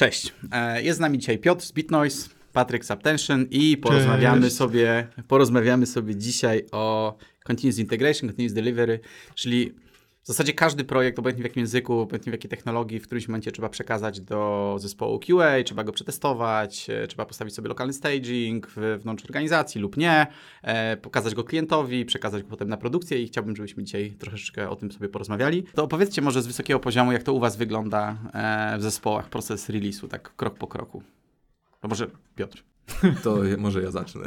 Cześć. E, jest z nami dzisiaj Piotr z BitNoise, Patryk z Uptension i porozmawiamy sobie, porozmawiamy sobie dzisiaj o Continuous Integration, Continuous Delivery, czyli w zasadzie każdy projekt, obojętnie w jakim języku, obojętnie w jakiej technologii, w którymś momencie trzeba przekazać do zespołu QA, trzeba go przetestować, e, trzeba postawić sobie lokalny staging wewnątrz organizacji lub nie, e, pokazać go klientowi, przekazać go potem na produkcję i chciałbym, żebyśmy dzisiaj troszeczkę o tym sobie porozmawiali. To opowiedzcie może z wysokiego poziomu, jak to u Was wygląda e, w zespołach, proces release'u, tak krok po kroku. To może Piotr. To może ja zacznę.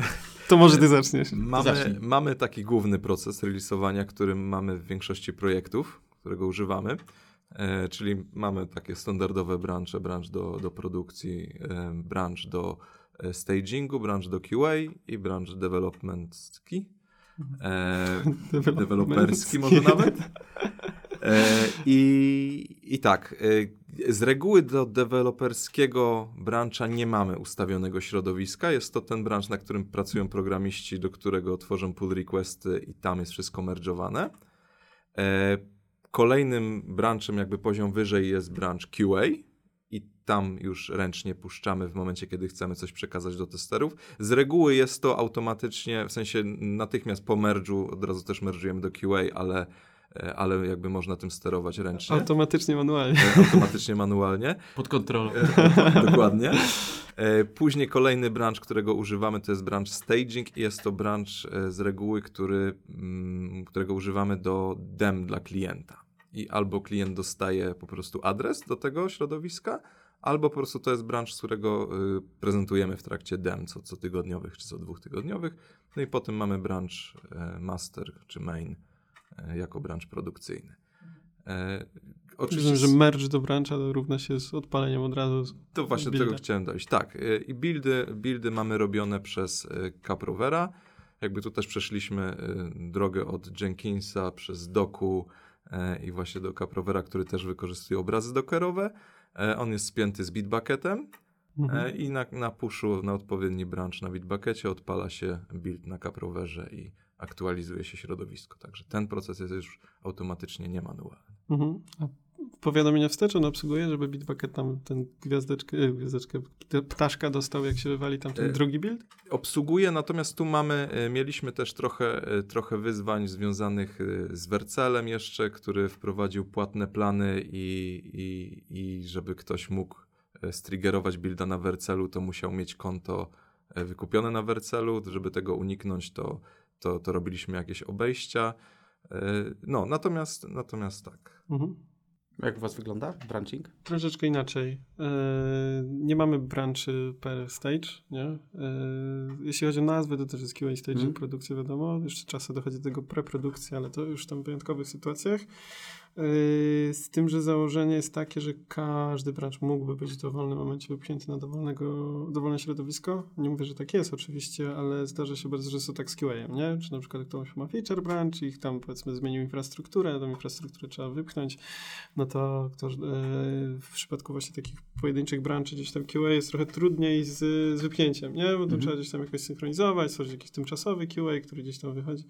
To może ty zaczniesz. Mamy, mamy taki główny proces releasowania, którym mamy w większości projektów, którego używamy. E, czyli mamy takie standardowe branże, branż do, do produkcji, e, branż do e, stagingu, branż do QA i branż developmentski. E, deweloperski może nawet. E, i, I tak, e, z reguły do deweloperskiego brancha nie mamy ustawionego środowiska. Jest to ten branch, na którym pracują programiści, do którego tworzą pull requesty i tam jest wszystko merge'owane. E, kolejnym branchem, jakby poziom wyżej jest branch QA i tam już ręcznie puszczamy w momencie, kiedy chcemy coś przekazać do testerów. Z reguły jest to automatycznie, w sensie natychmiast po merge'u, od razu też merge'ujemy do QA, ale ale jakby można tym sterować ręcznie. Automatycznie, manualnie. E, automatycznie, manualnie. Pod kontrolą. E, dokładnie. Później kolejny branch, którego używamy, to jest branch staging i jest to branch z reguły, który, mm, którego używamy do dem dla klienta. I albo klient dostaje po prostu adres do tego środowiska, albo po prostu to jest branch, z którego prezentujemy w trakcie dem co, co tygodniowych czy co dwóch tygodniowych. No i potem mamy branch master czy main, E, jako branż produkcyjny. E, oczywiście, że merge do brancha równa się z odpaleniem od razu. To właśnie do tego chciałem dojść. Tak, e, i buildy, buildy mamy robione przez Caprovera. Jakby tu też przeszliśmy drogę od Jenkinsa przez Doku i właśnie do Caprovera, który też wykorzystuje obrazy dockerowe. On jest spięty z Bitbucketem mhm. i na, na pushu, na odpowiedni branch na Bitbuckecie odpala się build na Caproverze i aktualizuje się środowisko. Także ten proces jest już automatycznie niemanualny. Mhm. A powiadomienia wstecz on obsługuje, żeby Bitbucket tam ten gwiazdeczkę, e, gwiazdeczkę ptaszka dostał, jak się wywali tam ten e, drugi build? Obsługuje, natomiast tu mamy, e, mieliśmy też trochę, trochę wyzwań związanych z Wercelem jeszcze, który wprowadził płatne plany i, i, i żeby ktoś mógł striggerować builda na Wercelu, to musiał mieć konto wykupione na Wercelu. Żeby tego uniknąć, to to, to robiliśmy jakieś obejścia. E, no, natomiast, natomiast tak. Mhm. Jak u Was wygląda branching? Troszeczkę inaczej. E, nie mamy branchy per stage. Nie? E, jeśli chodzi o nazwy, to też jest QA stage, mm. produkcja wiadomo. Jeszcze czasem dochodzi do tego preprodukcji, ale to już tam w wyjątkowych sytuacjach. Yy, z tym, że założenie jest takie, że każdy branch mógłby być w dowolnym momencie wypchnięty na dowolnego, dowolne środowisko. Nie mówię, że tak jest oczywiście, ale zdarza się bardzo, że są tak z QA, nie? Czy na przykład ktoś ma feature branch i ich tam powiedzmy zmienił infrastrukturę, tą infrastrukturę trzeba wypchnąć, no to, to yy, w przypadku właśnie takich pojedynczych branczy gdzieś tam QA jest trochę trudniej z, z wypchnięciem, nie? Bo to mhm. trzeba gdzieś tam jakoś synchronizować, stworzyć jakiś tymczasowy QA, który gdzieś tam wychodzi.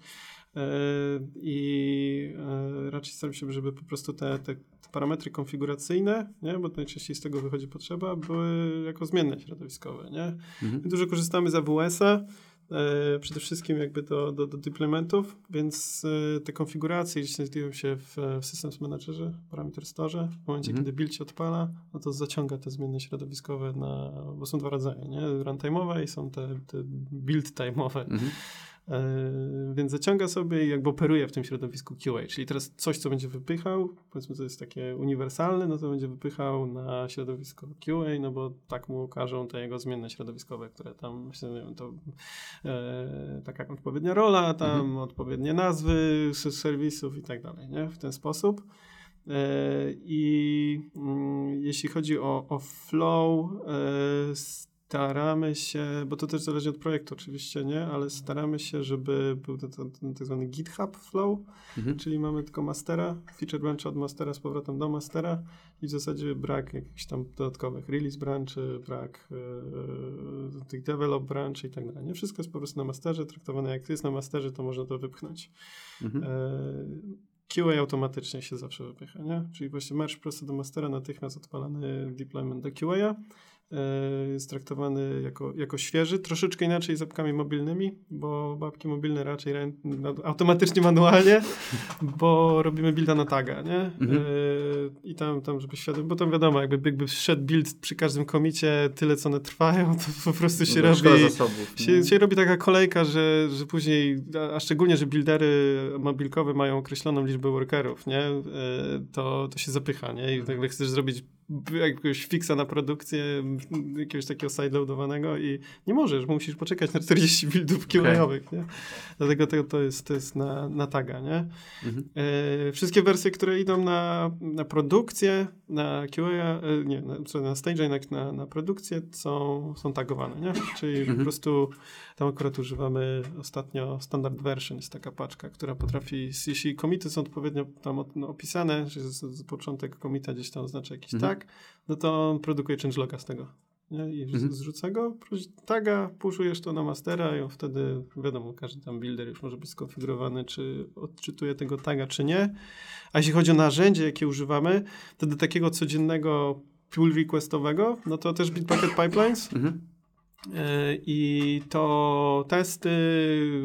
E, i e, raczej staram się, żeby po prostu te, te, parametry konfiguracyjne, nie, bo najczęściej z tego wychodzi potrzeba, były jako zmienne środowiskowe. Nie? Mhm. Dużo korzystamy z AWS-a, e, przede wszystkim jakby do, do, do deploymentów, więc te konfiguracje gdzieś znajdują się w, w Systems Managerze, Parameter Store. W momencie, mhm. kiedy build się odpala, no to zaciąga te zmienne środowiskowe na, bo są dwa rodzaje, nie? Runtime'owe i są te, te build-time'owe. Mhm. E, więc zaciąga sobie i jakby operuje w tym środowisku QA. Czyli teraz coś, co będzie wypychał, powiedzmy, to jest takie uniwersalne, no to będzie wypychał na środowisko QA, no bo tak mu okażą te jego zmienne środowiskowe, które tam, myślę, nie wiem, to e, taka odpowiednia rola, tam mhm. odpowiednie nazwy serwisów i tak dalej, nie? W ten sposób. E, I mm, jeśli chodzi o, o flow, e, staramy się, bo to też zależy od projektu oczywiście, nie? Ale staramy się, żeby był ten tak zwany GitHub Flow, mhm. czyli mamy tylko mastera, feature branch od mastera z powrotem do mastera i w zasadzie brak jakichś tam dodatkowych release branchy, brak yy, tych develop branch i tak dalej. Nie wszystko jest po prostu na masterze, traktowane jak jest na masterze, to można to wypchnąć. Mhm. Yy, QA automatycznie się zawsze wypycha, nie? Czyli właśnie merge prosto do mastera, natychmiast odpalany deployment do QA e, jest traktowany jako, jako świeży, troszeczkę inaczej z apkami mobilnymi, bo apki mobilne raczej automatycznie manualnie, bo robimy builda na taga, nie? Mhm. E, I tam, tam, żeby świadom, bo tam wiadomo, jakby, jakby wszedł build przy każdym komicie tyle, co one trwają, to po prostu się no, robi zasobów, się, się, robi taka kolejka, że, że później, a szczególnie, że buildery mobilkowe mają określoną liczbę workerów, nie? E, to, to się zapycha, nie? I nagle chcesz zrobić jakiegoś fixa na produkcję, jakiegoś takiego sideloadowanego i nie możesz, musisz poczekać na 40 buildów QA-owych, okay. nie? Dlatego to, to, jest, to jest na, na taga, nie? Mhm. E, wszystkie wersje, które idą na, na produkcję, na QA, e, nie, na, na stage, na, na, na produkcję są, są tagowane, nie? Czyli mhm. po prostu tam akurat używamy ostatnio standard version, jest taka paczka, która potrafi, jeśli komity są odpowiednio tam no, opisane, że z, z początek komita gdzieś tam oznacza jakiś mhm. tag, no to on produkuje changeloga z tego. Nie? I mhm. zrzuca go, taga, puszujesz to na mastera i on wtedy, wiadomo, każdy tam builder już może być skonfigurowany, czy odczytuje tego taga, czy nie. A jeśli chodzi o narzędzie, jakie używamy, to do takiego codziennego pull requestowego, no to też Bitbucket Pipelines. Mhm I to testy,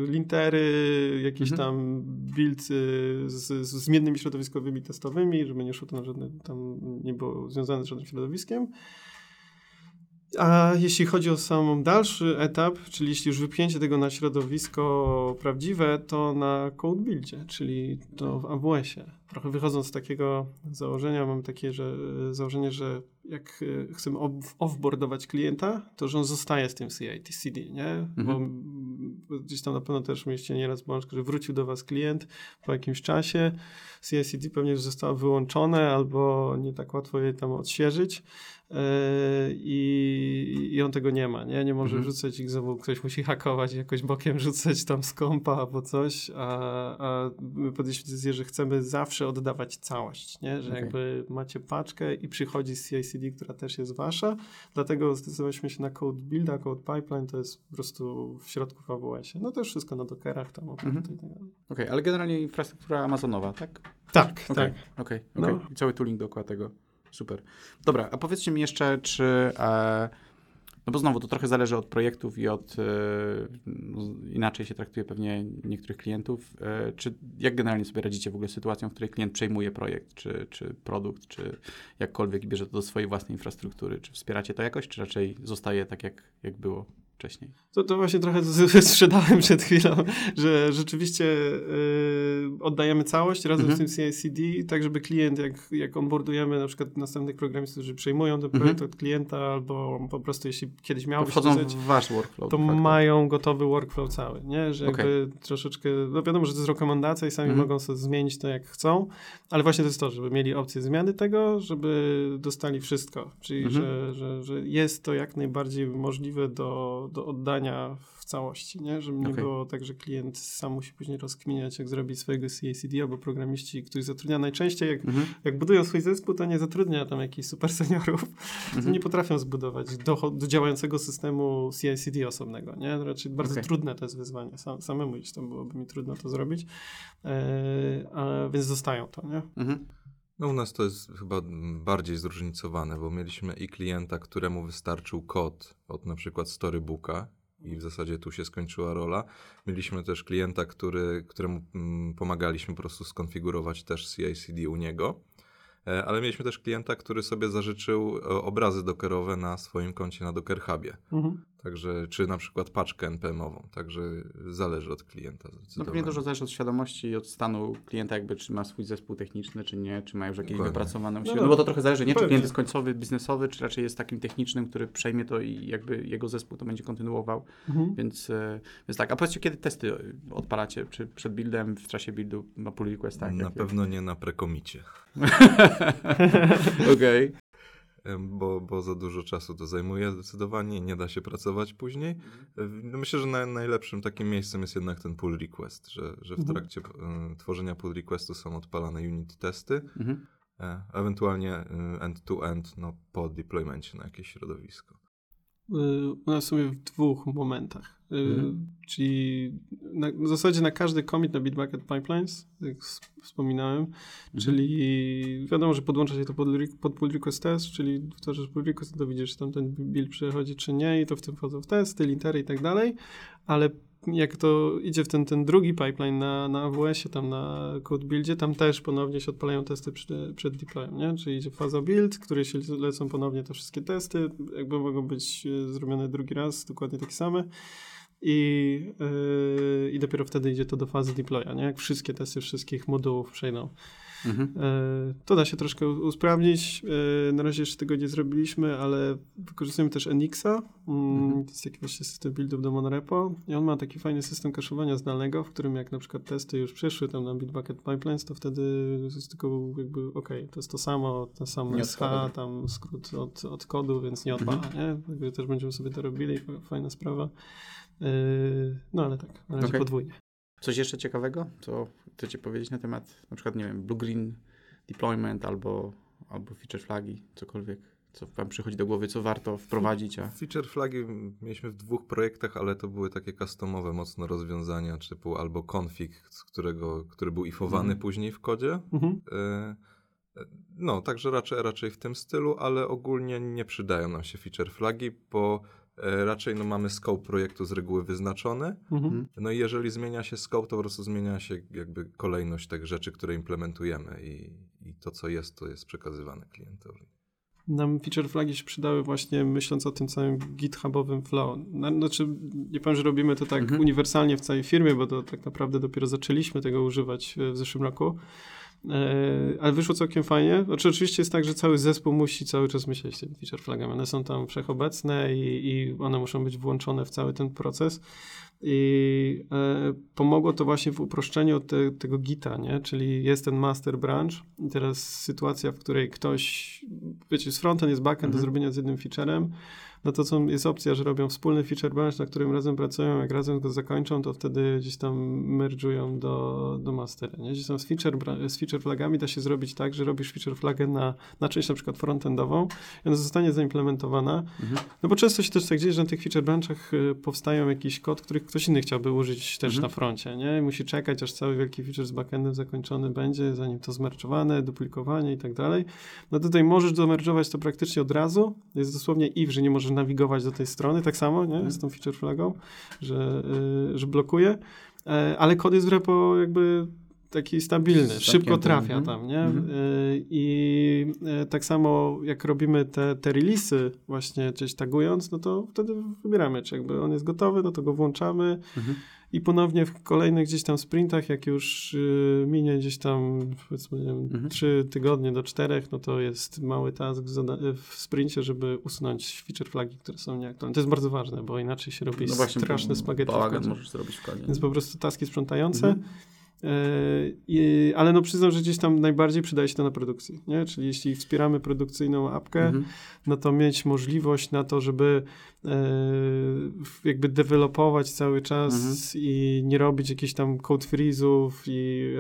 lintery, jakieś mhm. tam build z, z zmiennymi środowiskowymi testowymi, żeby nie szło to na żadne, tam nie było związane z żadnym środowiskiem. A jeśli chodzi o sam dalszy etap, czyli jeśli już wypięcie tego na środowisko prawdziwe, to na code buildzie, czyli to w AWS-ie. Trochę wychodząc z takiego założenia, mam takie że, założenie, że jak e, chcemy offboardować klienta, to że on zostaje z tym CIT-CD, nie? Mhm. Bo gdzieś tam na pewno też mieliście nieraz błąd, że wrócił do was klient po jakimś czasie, CICD pewnie już zostało wyłączone albo nie tak łatwo je tam odświeżyć, Yy, i, i on tego nie ma, nie? Nie może mhm. rzucać ich znowu, ktoś musi hakować jakoś bokiem rzucać tam z kompa albo coś, a, a my podjęliśmy decyzję, że chcemy zawsze oddawać całość, nie? Że okay. jakby macie paczkę i przychodzi z CI/CD, która też jest wasza, dlatego zdecydowaliśmy się na code builda, code pipeline, to jest po prostu w środku w AWS-ie. No to już wszystko na dockerach tam mhm. Okej, okay, ale generalnie infrastruktura amazonowa, tak? Tak, okay. tak. Okej, okay, okay. no. Cały tooling dookoła tego. Super. Dobra, a powiedzcie mi jeszcze, czy. E, no bo znowu to trochę zależy od projektów i od. No, inaczej się traktuje pewnie niektórych klientów. E, czy jak generalnie sobie radzicie w ogóle z sytuacją, w której klient przejmuje projekt, czy, czy produkt, czy jakkolwiek bierze to do swojej własnej infrastruktury? Czy wspieracie to jakoś, czy raczej zostaje tak, jak, jak było? Wcześniej. To, to właśnie trochę sprzedałem przed chwilą, że rzeczywiście yy, oddajemy całość razem mhm. z tym CI/CD, tak żeby klient, jak, jak onboardujemy na przykład następnych programistów, którzy przejmują ten projekt mhm. od klienta, albo po prostu jeśli kiedyś miał być wchodzą w wasz workflow. To mają gotowy workflow cały, nie? Że okay. jakby troszeczkę, no wiadomo, że to jest rekomendacja i sami mhm. mogą sobie zmienić to jak chcą, ale właśnie to jest to, żeby mieli opcję zmiany tego, żeby dostali wszystko, czyli mhm. że, że, że jest to jak najbardziej możliwe do do oddania w całości, nie? Żeby nie okay. było tak, że klient sam musi później rozkminiać, jak zrobić swojego CACD, albo programiści, których zatrudnia najczęściej, jak, mm -hmm. jak budują swój zespół, to nie zatrudnia tam jakichś super seniorów, mm -hmm. to nie potrafią zbudować do, do działającego systemu CICD osobnego, nie? Raczej bardzo okay. trudne to jest wyzwanie. Sam, samemu gdzieś tam byłoby mi trudno to zrobić, e, ale, więc zostają to, nie? Mm -hmm. No u nas to jest chyba bardziej zróżnicowane, bo mieliśmy i klienta, któremu wystarczył kod od na przykład storybooka i w zasadzie tu się skończyła rola. Mieliśmy też klienta, który, któremu mm, pomagaliśmy po prostu skonfigurować też CI/CD u niego. E, ale mieliśmy też klienta, który sobie zażyczył e, obrazy dockerowe na swoim koncie na Docker Hubie. Mhm. Także, czy na przykład paczkę NPM-ową. Także zależy od klienta. No pewnie dużo zależy od świadomości i od stanu klienta, jakby czy ma swój zespół techniczny, czy nie, czy ma już jakieś Dokładnie. wypracowane no, no, bo to trochę zależy, nie? Czy klient jest końcowy, biznesowy, czy raczej jest takim technicznym, który przejmie to i jakby jego zespół to będzie kontynuował. Mhm. Więc, e, więc tak. A powiedzcie, kiedy testy odpalacie? Czy przed buildem, w czasie buildu na pull requestach? Na pewno nie na prekomicie. Okej. Okay bo, bo za dużo czasu to zajmuje zdecydowanie, nie da się pracować później. Mhm. No myślę, że na, najlepszym takim miejscem jest jednak ten pull request, że, że w mhm. trakcie y, tworzenia pull requestu są odpalane unit testy, mhm. e, ewentualnie end-to-end no, po deploymencie na jakieś środowisko. U nas w sumie w dwóch momentach. Mhm. Czyli na, w zasadzie na każdy commit na Bitbucket Pipelines, jak wspominałem, mhm. czyli wiadomo, że podłącza się to pod, pod pull request test, czyli wtórzysz pull request, to widzisz, czy tam ten build przechodzi, czy nie i to w tym wchodzą w testy, lintery i tak dalej, ale jak to idzie w ten, ten drugi pipeline na, na AWS-ie, tam na code buildzie, tam też ponownie się odpalają testy przed, przed deployem, nie? Czyli idzie faza build, której się lecą ponownie te wszystkie testy, jakby mogą być e, zrobione drugi raz, dokładnie takie same. I, yy, I dopiero wtedy idzie to do fazy deploya, nie? Jak wszystkie testy wszystkich modułów przejdą. Mhm. E, to da się troszkę usprawnić. E, na razie jeszcze tego nie zrobiliśmy, ale wykorzystujemy też Enixa. Mm, mhm. To jest taki właśnie system buildów do monorepo i on ma taki fajny system kaszowania zdalnego, w którym jak na przykład testy już przyszły tam na Bitbucket Pipelines, to wtedy jest tylko jakby ok, to jest to samo, to samo SH, tam skrót od, od kodu, więc nie odpala, mhm. nie? Jakby też będziemy sobie to robili, fajna sprawa. E, no ale tak, na razie okay. podwójnie. Coś jeszcze ciekawego, co chcecie powiedzieć na temat na przykład, nie wiem, Blue Green Deployment albo, albo feature flagi, cokolwiek, co wam przychodzi do głowy, co warto wprowadzić? A... Feature flagi mieliśmy w dwóch projektach, ale to były takie customowe mocno rozwiązania, typu albo config, z którego, który był ifowany mhm. później w kodzie. Mhm. E, no, także raczej, raczej w tym stylu, ale ogólnie nie przydają nam się feature flagi, bo raczej no, mamy scope projektu z reguły wyznaczony. Mhm. No i jeżeli zmienia się scope, to po prostu zmienia się jakby kolejność tych rzeczy, które implementujemy i, i to, co jest, to jest przekazywane klientowi. Nam feature flagi się przydały właśnie myśląc o tym całym githubowym flow. Znaczy, nie powiem, że robimy to tak mhm. uniwersalnie w całej firmie, bo to tak naprawdę dopiero zaczęliśmy tego używać w zeszłym roku. E, ale wyszło całkiem fajnie. Znaczy, oczywiście jest tak, że cały zespół musi cały czas myśleć tymi feature flagami. One są tam wszechobecne i, i one muszą być włączone w cały ten proces. I e, pomogło to właśnie w uproszczeniu te, tego gita, nie? Czyli jest ten master branch i teraz sytuacja, w której ktoś, wiecie, z frontend, jest backend mhm. do zrobienia z jednym featurem, no to są, jest opcja, że robią wspólny feature branch, na którym razem pracują, jak razem go zakończą, to wtedy gdzieś tam merge'ują do, do mastera, nie? Gdzieś tam z feature, z feature flagami da się zrobić tak, że robisz feature flagę na, na część na przykład frontendową i ona zostanie zaimplementowana, mhm. no bo często się też tak dzieje, że na tych feature branchach y, powstają jakiś kod, który ktoś inny chciałby użyć też mhm. na froncie, nie? I musi czekać, aż cały wielki feature z backendem zakończony będzie, zanim to zmerczowane, duplikowanie i tak dalej. No tutaj możesz domerczować to praktycznie od razu, jest dosłownie if, że nie możesz nawigować do tej strony, tak samo, nie? Z tą feature flagą, że, y, że blokuje, e, ale kod jest w repo jakby taki stabilny, szybko trafia mhm. tam, nie? Y, I e, tak samo jak robimy te, te releasy właśnie gdzieś tagując, no to wtedy wybieramy, czy jakby on jest gotowy, no to go włączamy. Mhm i ponownie w kolejnych gdzieś tam sprintach, jak już y, minie gdzieś tam powiedzmy nie wiem, mhm. 3 tygodnie do 4, no to jest mały task w, w sprincie, żeby usunąć feature flagi, które są nieaktualne. To jest bardzo ważne, bo inaczej się robi no właśnie, straszne spaghetti. Bałagan możesz zrobić w kodzie. Więc po prostu taski sprzątające. Mhm. Yy, ale no przyznam, że gdzieś tam najbardziej przydaje się to na produkcji, nie? Czyli jeśli wspieramy produkcyjną apkę, mhm. no to mieć możliwość na to, żeby e, jakby dewelopować cały czas mhm. i nie robić jakichś tam code freeze'ów i,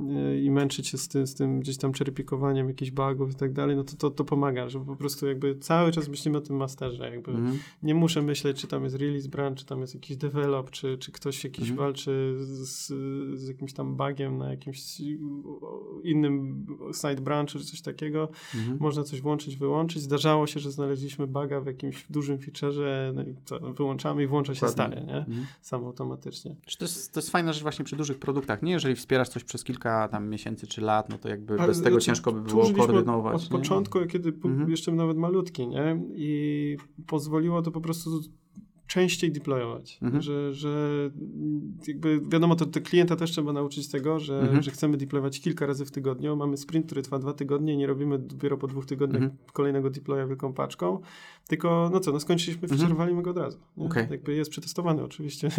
e, i męczyć się z tym, z tym gdzieś tam czerpikowaniem jakichś bugów i tak dalej, no to, to, to pomaga, że po prostu jakby cały czas myślimy o tym masterze, jakby mhm. nie muszę myśleć, czy tam jest release branch, czy tam jest jakiś develop, czy, czy ktoś jakiś mhm. walczy z, z jakimś tam bugiem na jakimś innym side branchu czy coś takiego. Mhm. Można coś włączyć, wyłączyć. Zdarzało się, że znaleźliśmy buga w jakimś dużym featureze, no i co, wyłączamy i włącza się stale, nie? Mhm. Sam automatycznie. To jest, to jest fajna rzecz właśnie przy dużych produktach, nie? Jeżeli wspierasz coś przez kilka tam miesięcy czy lat, no to jakby Ale bez tego to, ciężko by było koordynować. Od, od początku, kiedy mhm. jeszcze nawet malutki, nie? I pozwoliło to po prostu częściej deployować. Mhm. Że, że jakby wiadomo, to, to klienta też trzeba nauczyć tego, że, mhm. że chcemy deployować kilka razy w tygodniu. Mamy sprint, który trwa dwa tygodnie, nie robimy dopiero po dwóch tygodniach mhm. kolejnego deploya wielką paczką, tylko no co, no skończyliśmy, mhm. go od razu. Okay. Jakby jest przetestowany oczywiście.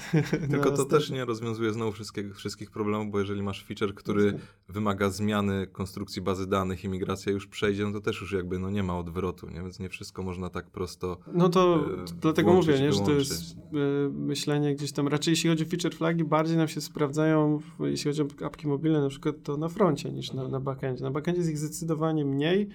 tylko to też nie rozwiązuje znowu wszystkich, wszystkich problemów, bo jeżeli masz feature, który wymaga zmiany konstrukcji bazy danych i migracja już przejdzie, no to też już jakby no nie ma odwrotu, nie? więc nie wszystko można tak prosto No to e, dlatego mówię, nie, że to jest y, myślenie gdzieś tam, raczej jeśli chodzi o feature flagi, bardziej nam się sprawdzają, jeśli chodzi o apki mobilne na przykład, to na froncie niż na, na backendzie. Na backendzie jest ich zdecydowanie mniej,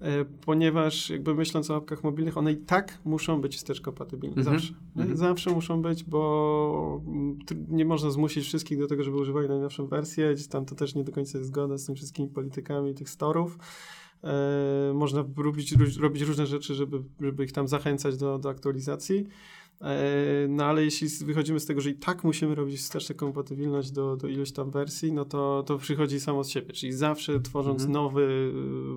e, ponieważ jakby myśląc o apkach mobilnych, one i tak muszą być wstecz kompatybilne, Mhm. zawsze. Mhm. Zawsze muszą być, bo mm, nie można zmusić wszystkich do tego, żeby używali najnowszą wersję, gdzieś tam to też nie do końca jest zgodne z tymi wszystkimi politykami tych storów. E, można robić, robić różne rzeczy, żeby, żeby ich tam zachęcać do, do aktualizacji. E, No ale jeśli wychodzimy z tego, że i tak musimy robić wsteczną kompatybilność do, do iluś tam wersji, no to, to przychodzi samo z siebie. Czyli zawsze tworząc Mhm. nowy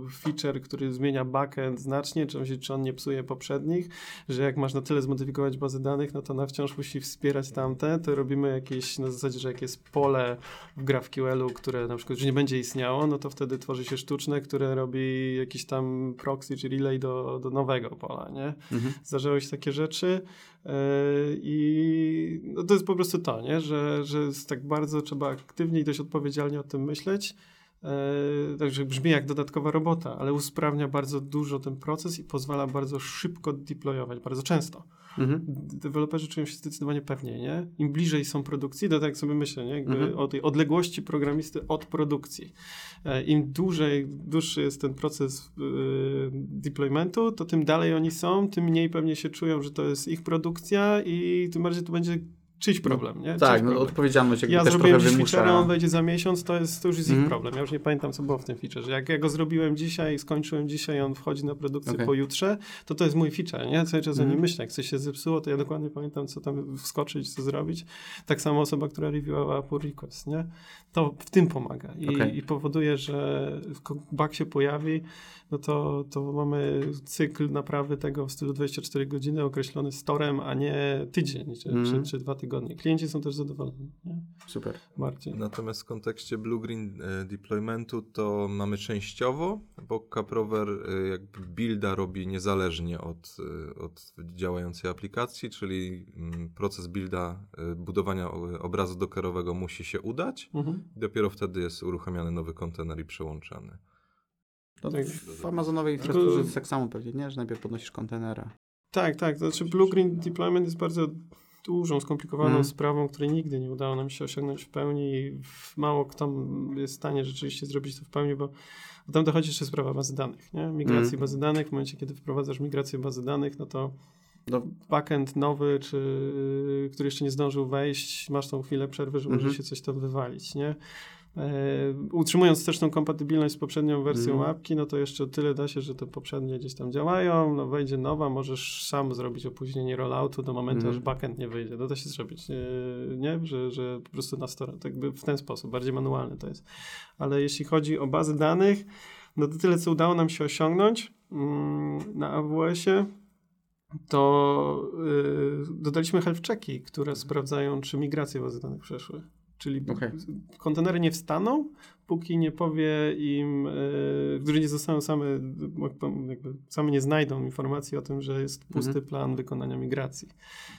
y, feature, który zmienia backend znacznie, czy czy on nie psuje poprzednich, że jak masz na tyle zmodyfikować bazę danych, no to ona wciąż musi wspierać tamte, to robimy jakieś, na zasadzie, że jak jest pole w GraphQL-u, które na przykład już nie będzie istniało, no to wtedy tworzy się sztuczne, które robi jakiś tam proxy czy relay do, do nowego pola, nie? Mhm. zdarzały się takie rzeczy yy, i no to jest po prostu to, nie? Że, że tak bardzo trzeba aktywnie i dość odpowiedzialnie o tym myśleć. Yy, Także brzmi jak dodatkowa robota, ale usprawnia bardzo dużo ten proces i pozwala bardzo szybko deployować, bardzo często. Mhm. Deweloperzy czują się zdecydowanie pewniej, nie? Im bliżej są produkcji, to tak jak sobie myślę, nie? Mhm. o tej odległości programisty od produkcji. E, Im dłużej, dłuższy jest ten proces yy, deploymentu, to tym dalej oni są, tym mniej pewnie się czują, że to jest ich produkcja i tym bardziej to będzie czyjś problem, nie? Tak, Czyjś no problem. odpowiedzialność jakby Ja też trochę wymusza. on wejdzie za miesiąc, to, jest, to już jest ich Mhm. problem. Ja już nie pamiętam, co było w tym feature. Że jak ja go zrobiłem dzisiaj, skończyłem dzisiaj, on wchodzi na produkcję Okej. pojutrze, to to jest mój feature, nie? Cały czas o Mhm. nim myślę. Jak coś się zepsuło, to ja dokładnie pamiętam, co tam wskoczyć, co zrobić. Tak samo osoba, która reviewowała pull request, nie? To w tym pomaga i, Okej. i powoduje, że bug się pojawi, no to, to mamy cykl naprawy tego w stylu 24 godziny określony storem, a nie tydzień czy, Mhm. czy, czy dwa tygodnie. Klienci są też zadowoleni, nie? Super. Marcin. Natomiast w kontekście Blue-Green e, deploymentu to mamy częściowo, bo Caprover e, jakby builda robi niezależnie od, e, od działającej aplikacji, czyli mm, proces builda, budowania obrazu dockerowego musi się udać. Mhm. Dopiero wtedy jest uruchamiany nowy kontener i przełączany. To Tak. w Amazonowej infrastrukturze jest tak samo pewnie, nie? Że najpierw podnosisz kontenera. Tak, tak. To znaczy Blue Green Deployment jest bardzo dużą, skomplikowaną Mhm. sprawą, której nigdy nie udało nam się osiągnąć w pełni i mało kto jest w stanie rzeczywiście zrobić to w pełni, bo, bo tam dochodzi jeszcze sprawa bazy danych, nie? Migracji Mhm. bazy danych. W momencie, kiedy wprowadzasz migrację bazy danych, no to No, backend nowy, czy który jeszcze nie zdążył wejść, masz tą chwilę przerwy, że Mhm. może się coś tam wywalić, nie? E, utrzymując też tą kompatybilność z poprzednią wersją Mhm. apki, no to jeszcze tyle da się, że te poprzednie gdzieś tam działają, no wejdzie nowa, możesz sam zrobić opóźnienie rolloutu do momentu, Mhm. aż backend nie wyjdzie. No da się zrobić, nie? Że, że po prostu na stronę, tak jakby w ten sposób, bardziej manualny to jest. Ale jeśli chodzi o bazy danych, no to tyle, co udało nam się osiągnąć mm, na AWS-ie, to y, dodaliśmy health checki, które sprawdzają, czy migracje bazy danych przeszły. Czyli Okej. kontenery nie wstaną, póki nie powie im, y, którzy nie zostaną same, jakby same nie znajdą informacji o tym, że jest pusty Mhm. plan wykonania migracji.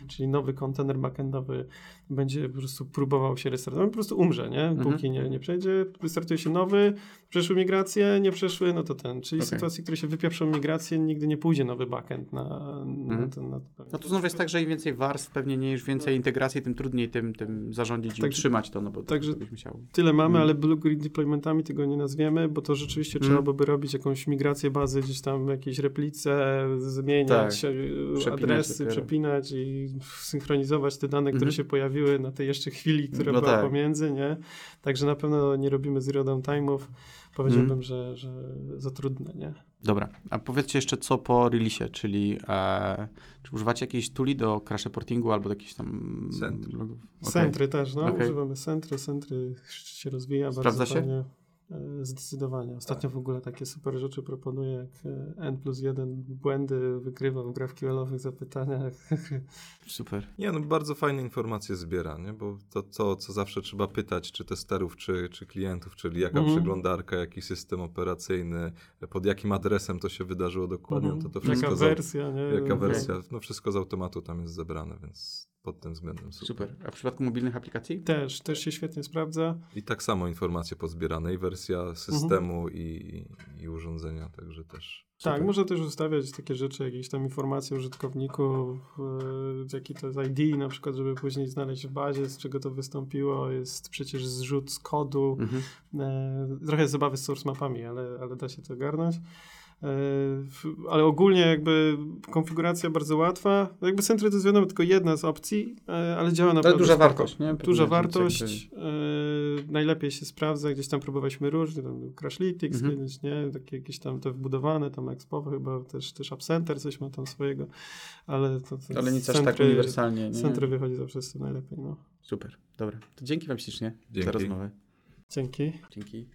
Czyli nowy kontener backendowy będzie po prostu próbował się restartować, po prostu umrze, nie? Mhm. Póki nie, nie przejdzie, wystartuje się nowy, przeszły migracje, nie przeszły, no to ten. Czyli Okej. sytuacji, w której się wypieprzą migracje, nigdy nie pójdzie nowy backend na, na Mhm. ten. Na no to znowu jest tak, że im więcej warstw, pewnie nie już więcej integracji, tym trudniej tym, tym zarządzić i Tak- utrzymać to, no bo także- to byśmy chciał. Tyle mamy, Mhm. ale Blue Green deploymentami tego nie nazwiemy, bo to rzeczywiście Mhm. trzeba by robić jakąś migrację bazy, gdzieś tam jakieś replice, zmieniać Tak. e, Przepinać adresy, dopiero. przepinać i synchronizować te dane, które Mhm. się pojawiły na tej jeszcze chwili, która No była tak. pomiędzy, nie? Także na pewno nie robimy zero downtime'ów. Powiedziałbym, Mhm. że, że za trudne, nie? Dobra, a powiedzcie jeszcze co po release'ie, czyli e, czy używacie jakiejś tuli do crash reportingu albo jakieś tam... Centry. logów? Okej. Centry też, no. Okej. Używamy centry, centry się rozwija Sprawdza bardzo się? fajnie. Zdecydowanie. Ostatnio w ogóle takie super rzeczy proponuję, jak e, N plus 1 błędy wykrywa w GraphQL-owych zapytaniach. Super. Nie, no bardzo fajne informacje zbiera, nie? bo to, to, co zawsze trzeba pytać, czy testerów, czy, czy klientów, czyli jaka Mhm. przeglądarka, jaki system operacyjny, pod jakim adresem to się wydarzyło dokładnie, Mhm. to to wszystko Jaka wersja, nie? Jaka Okej. wersja, no wszystko z automatu tam jest zebrane, więc pod tym względem super. Super. A w przypadku mobilnych aplikacji? Też, też się świetnie sprawdza. I tak samo informacje pozbierane, i wersja systemu, i, i urządzenia, także też. Tak, Super. można też ustawiać takie rzeczy, jakieś tam informacje użytkowników, e, jaki to jest ID na przykład, żeby później znaleźć w bazie, z czego to wystąpiło. Jest przecież zrzut z kodu. Mhm. E, trochę zabawy z source mapami, ale, ale da się to ogarnąć. Ale ogólnie jakby konfiguracja bardzo łatwa. No Jakby Sentry to jest wiadomo tylko jedna z opcji, e, ale działa Ale naprawdę duża spoko. wartość, nie? Duża Pewnie, wartość, e, najlepiej się sprawdza, gdzieś tam próbowaliśmy różnie, tam był Crashlytics Mhm. kiedyś, nie, takie jakieś tam te wbudowane, tam Expo chyba też, też Abcenter coś ma tam swojego, ale to, to Ale nic aż tak uniwersalnie, nie? Sentry wychodzi zawsze z tym najlepiej, no. Super, dobra. To dzięki wam ślicznie Dzięki. za rozmowę. Dzięki. Dzięki.